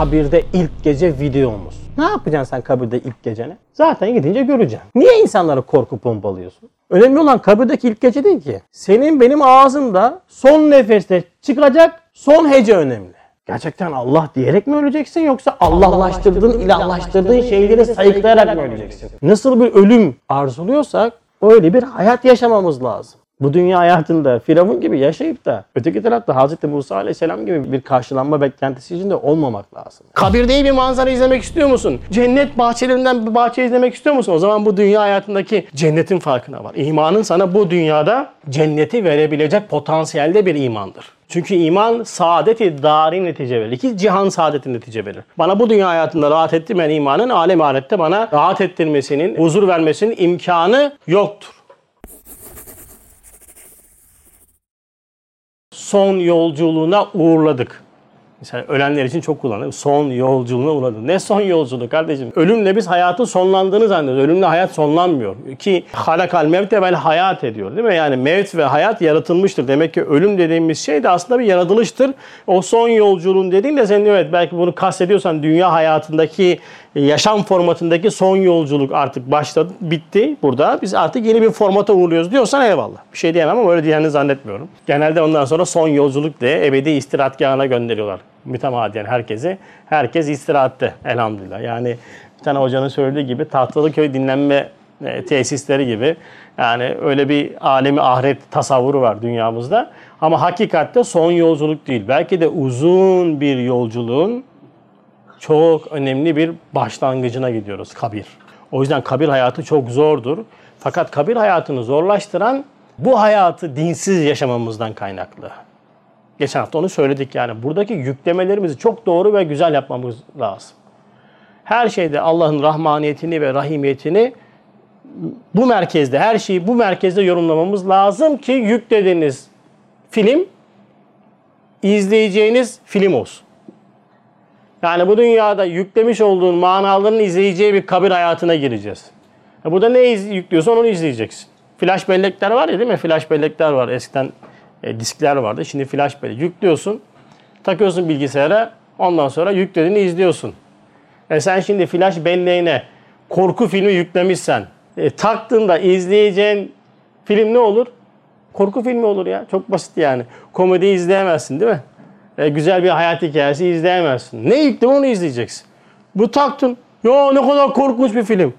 kabirde ilk gece videomuz. Ne yapacaksın sen kabirde ilk geceni? Zaten gidince göreceksin. Niye insanlara korku pompalıyorsun? Önemli olan kabirdeki ilk gece değil ki. Senin benim ağzımda son nefeste çıkacak son hece önemli. Gerçekten Allah diyerek mi öleceksin yoksa Allahlaştırdığın, ilahlaştırdığın şeyleri sayıklayarak mı öleceksin? Nasıl bir ölüm arzuluyorsak öyle bir hayat yaşamamız lazım. Bu dünya hayatında Firavun gibi yaşayıp da öteki tarafta Hz. Musa Aleyhisselam gibi bir karşılanma beklentisi içinde olmamak lazım. Kabirde bir manzara izlemek istiyor musun? Cennet bahçelerinden bir bahçe izlemek istiyor musun? O zaman bu dünya hayatındaki cennetin farkına var. İmanın sana bu dünyada cenneti verebilecek potansiyelde bir imandır. Çünkü iman saadeti dari netice verir. İki cihan saadeti netice verir. Bana bu dünya hayatında rahat ettirmeyen imanın alem ahirette bana rahat ettirmesinin, huzur vermesinin imkanı yoktur. Son yolculuğuna uğurladık. Mesela ölenler için çok kullanılır. Son yolculuğuna uğradı. Ne son yolculuğu kardeşim? Ölümle biz hayatın sonlandığını zannediyoruz. Ölümle hayat sonlanmıyor. Ki halakal mevte vel hayat ediyor değil mi? Yani mevt ve hayat yaratılmıştır. Demek ki ölüm dediğimiz şey de aslında bir yaratılıştır. O son yolculuğun dediğin sen evet belki bunu kastediyorsan dünya hayatındaki yaşam formatındaki son yolculuk artık başladı, bitti burada. Biz artık yeni bir formata uğurluyoruz diyorsan eyvallah. Bir şey diyemem ama öyle diyeni zannetmiyorum. Genelde ondan sonra son yolculuk diye ebedi istirahatgahına gönderiyorlar mütemadiyen herkesi. Herkes istirahatte elhamdülillah. Yani bir tane hocanın söylediği gibi Tahtalıköy dinlenme e, tesisleri gibi. Yani öyle bir alemi ahiret tasavvuru var dünyamızda. Ama hakikatte son yolculuk değil. Belki de uzun bir yolculuğun çok önemli bir başlangıcına gidiyoruz kabir. O yüzden kabir hayatı çok zordur. Fakat kabir hayatını zorlaştıran bu hayatı dinsiz yaşamamızdan kaynaklı. Geçen hafta onu söyledik yani. Buradaki yüklemelerimizi çok doğru ve güzel yapmamız lazım. Her şeyde Allah'ın rahmaniyetini ve rahimiyetini bu merkezde, her şeyi bu merkezde yorumlamamız lazım ki yüklediğiniz film izleyeceğiniz film olsun. Yani bu dünyada yüklemiş olduğun manaların izleyeceği bir kabir hayatına gireceğiz. Ya burada ne yüklüyorsan onu izleyeceksin. Flash bellekler var ya değil mi? Flash bellekler var. Eskiden e, diskler vardı. Şimdi flash bellek. Yüklüyorsun. Takıyorsun bilgisayara. Ondan sonra yüklediğini izliyorsun. E sen şimdi flash belleğine korku filmi yüklemişsen e, taktığında izleyeceğin film ne olur? Korku filmi olur ya. Çok basit yani. Komedi izleyemezsin değil mi? E, güzel bir hayat hikayesi izleyemezsin. Ne yükle onu izleyeceksin. Bu taktın. Ya ne kadar korkunç bir film.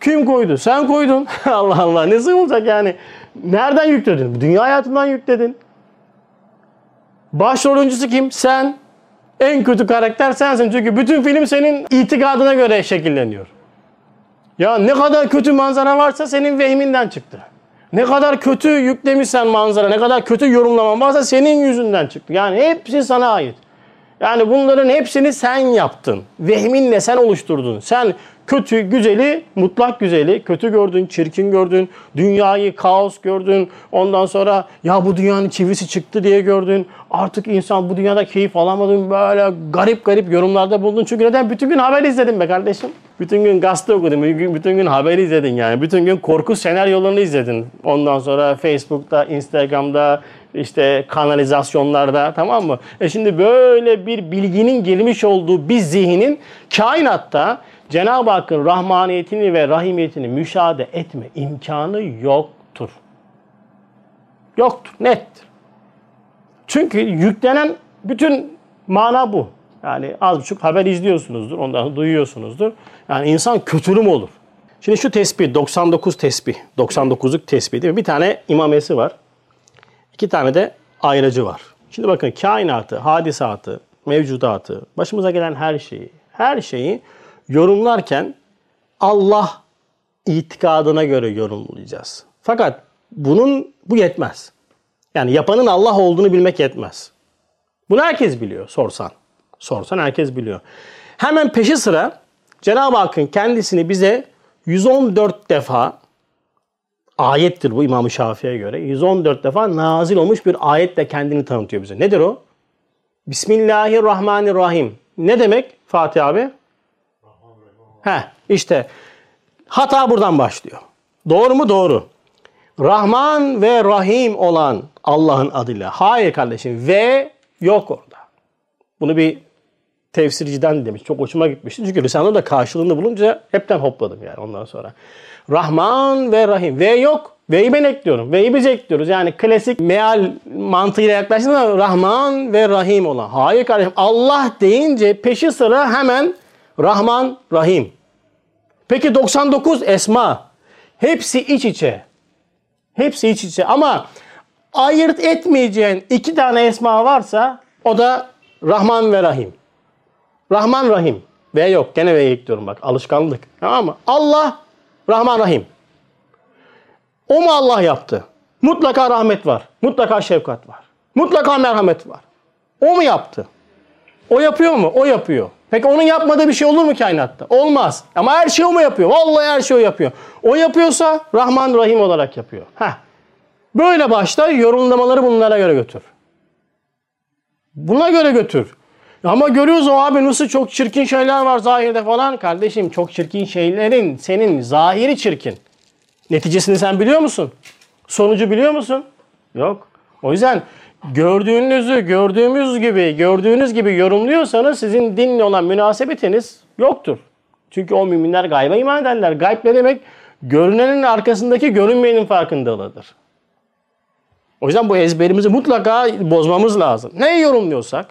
Kim koydu? Sen koydun. Allah Allah. Nasıl olacak yani? Nereden yükledin? Dünya hayatından yükledin. Başrol oyuncusu kim? Sen. En kötü karakter sensin. Çünkü bütün film senin itikadına göre şekilleniyor. Ya ne kadar kötü manzara varsa senin vehminden çıktı. Ne kadar kötü yüklemişsen manzara, ne kadar kötü yorumlaman varsa senin yüzünden çıktı. Yani hepsi sana ait. Yani bunların hepsini sen yaptın. Vehminle sen oluşturdun. Sen kötü güzeli, mutlak güzeli kötü gördün, çirkin gördün. Dünyayı kaos gördün. Ondan sonra ya bu dünyanın çivisi çıktı diye gördün. Artık insan bu dünyada keyif alamadın. Böyle garip garip yorumlarda bulundun. Çünkü neden? Bütün gün haber izledin be kardeşim. Bütün gün gazete okudun. Bütün gün haber izledin yani. Bütün gün korku senaryolarını izledin. Ondan sonra Facebook'ta, Instagram'da, işte kanalizasyonlarda tamam mı? E şimdi böyle bir bilginin girmiş olduğu bir zihnin kainatta Cenab-ı Hakk'ın rahmaniyetini ve rahimiyetini müşahede etme imkanı yoktur. Yoktur, nettir. Çünkü yüklenen bütün mana bu. Yani az buçuk haber izliyorsunuzdur, ondan duyuyorsunuzdur. Yani insan kötülüm olur. Şimdi şu tesbih, 99 tesbih, 99'luk tesbih değil mi? Bir tane imamesi var. İki tane de ayracı var. Şimdi bakın kainatı, hadisatı, mevcudatı, başımıza gelen her şeyi, her şeyi yorumlarken Allah itikadına göre yorumlayacağız. Fakat bunun bu yetmez. Yani yapanın Allah olduğunu bilmek yetmez. Bunu herkes biliyor sorsan. Sorsan herkes biliyor. Hemen peşi sıra Cenab-ı Hakk'ın kendisini bize 114 defa ayettir bu İmam-ı Şafii'ye göre. 114 defa nazil olmuş bir ayetle kendini tanıtıyor bize. Nedir o? Bismillahirrahmanirrahim. Ne demek Fatih abi? He, işte hata buradan başlıyor. Doğru mu? Doğru. Rahman ve Rahim olan Allah'ın adıyla. Hayır kardeşim. Ve yok orada. Bunu bir tefsirciden demiş. Çok hoşuma gitmişti. Çünkü Risale'de da karşılığını bulunca hepten hopladım yani ondan sonra. Rahman ve Rahim. V yok. V'yi ben ekliyorum. V'yi biz ekliyoruz. Yani klasik meal mantığıyla yaklaştığında Rahman ve Rahim olan. Hayır kardeşim. Allah deyince peşi sıra hemen Rahman, Rahim. Peki 99 esma. Hepsi iç içe. Hepsi iç içe. Ama ayırt etmeyeceğin iki tane esma varsa o da Rahman ve Rahim. Rahman Rahim. V yok. Gene V'yi ekliyorum bak. Alışkanlık. Tamam mı? Allah Rahman Rahim. O mu Allah yaptı? Mutlaka rahmet var. Mutlaka şefkat var. Mutlaka merhamet var. O mu yaptı? O yapıyor mu? O yapıyor. Peki onun yapmadığı bir şey olur mu kainatta? Olmaz. Ama her şeyi o mu yapıyor? Vallahi her şeyi o yapıyor. O yapıyorsa Rahman Rahim olarak yapıyor. Heh. Böyle başla yorumlamaları bunlara göre götür. Buna göre götür. Ama görüyoruz o abi nasıl çok çirkin şeyler var zahirde falan. Kardeşim çok çirkin şeylerin senin zahiri çirkin. Neticesini sen biliyor musun? Sonucu biliyor musun? Yok. O yüzden gördüğünüzü gördüğümüz gibi, gördüğünüz gibi yorumluyorsanız sizin dinle olan münasebetiniz yoktur. Çünkü o müminler gayba iman ederler. Gayb ne demek? Görünenin arkasındaki görünmeyenin farkındalığıdır. O yüzden bu ezberimizi mutlaka bozmamız lazım. Ne yorumluyorsak,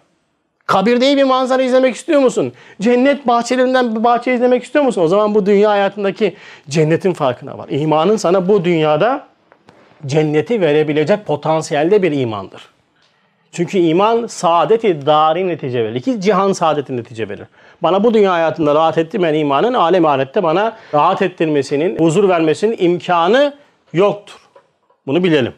kabirde bir manzara izlemek istiyor musun? Cennet bahçelerinden bir bahçe izlemek istiyor musun? O zaman bu dünya hayatındaki cennetin farkına var. İmanın sana bu dünyada cenneti verebilecek potansiyelde bir imandır. Çünkü iman saadeti dari netice verir. İki cihan saadeti netice verir. Bana bu dünya hayatında rahat ettirmeyen imanın alem ahirette bana rahat ettirmesinin, huzur vermesinin imkanı yoktur. Bunu bilelim.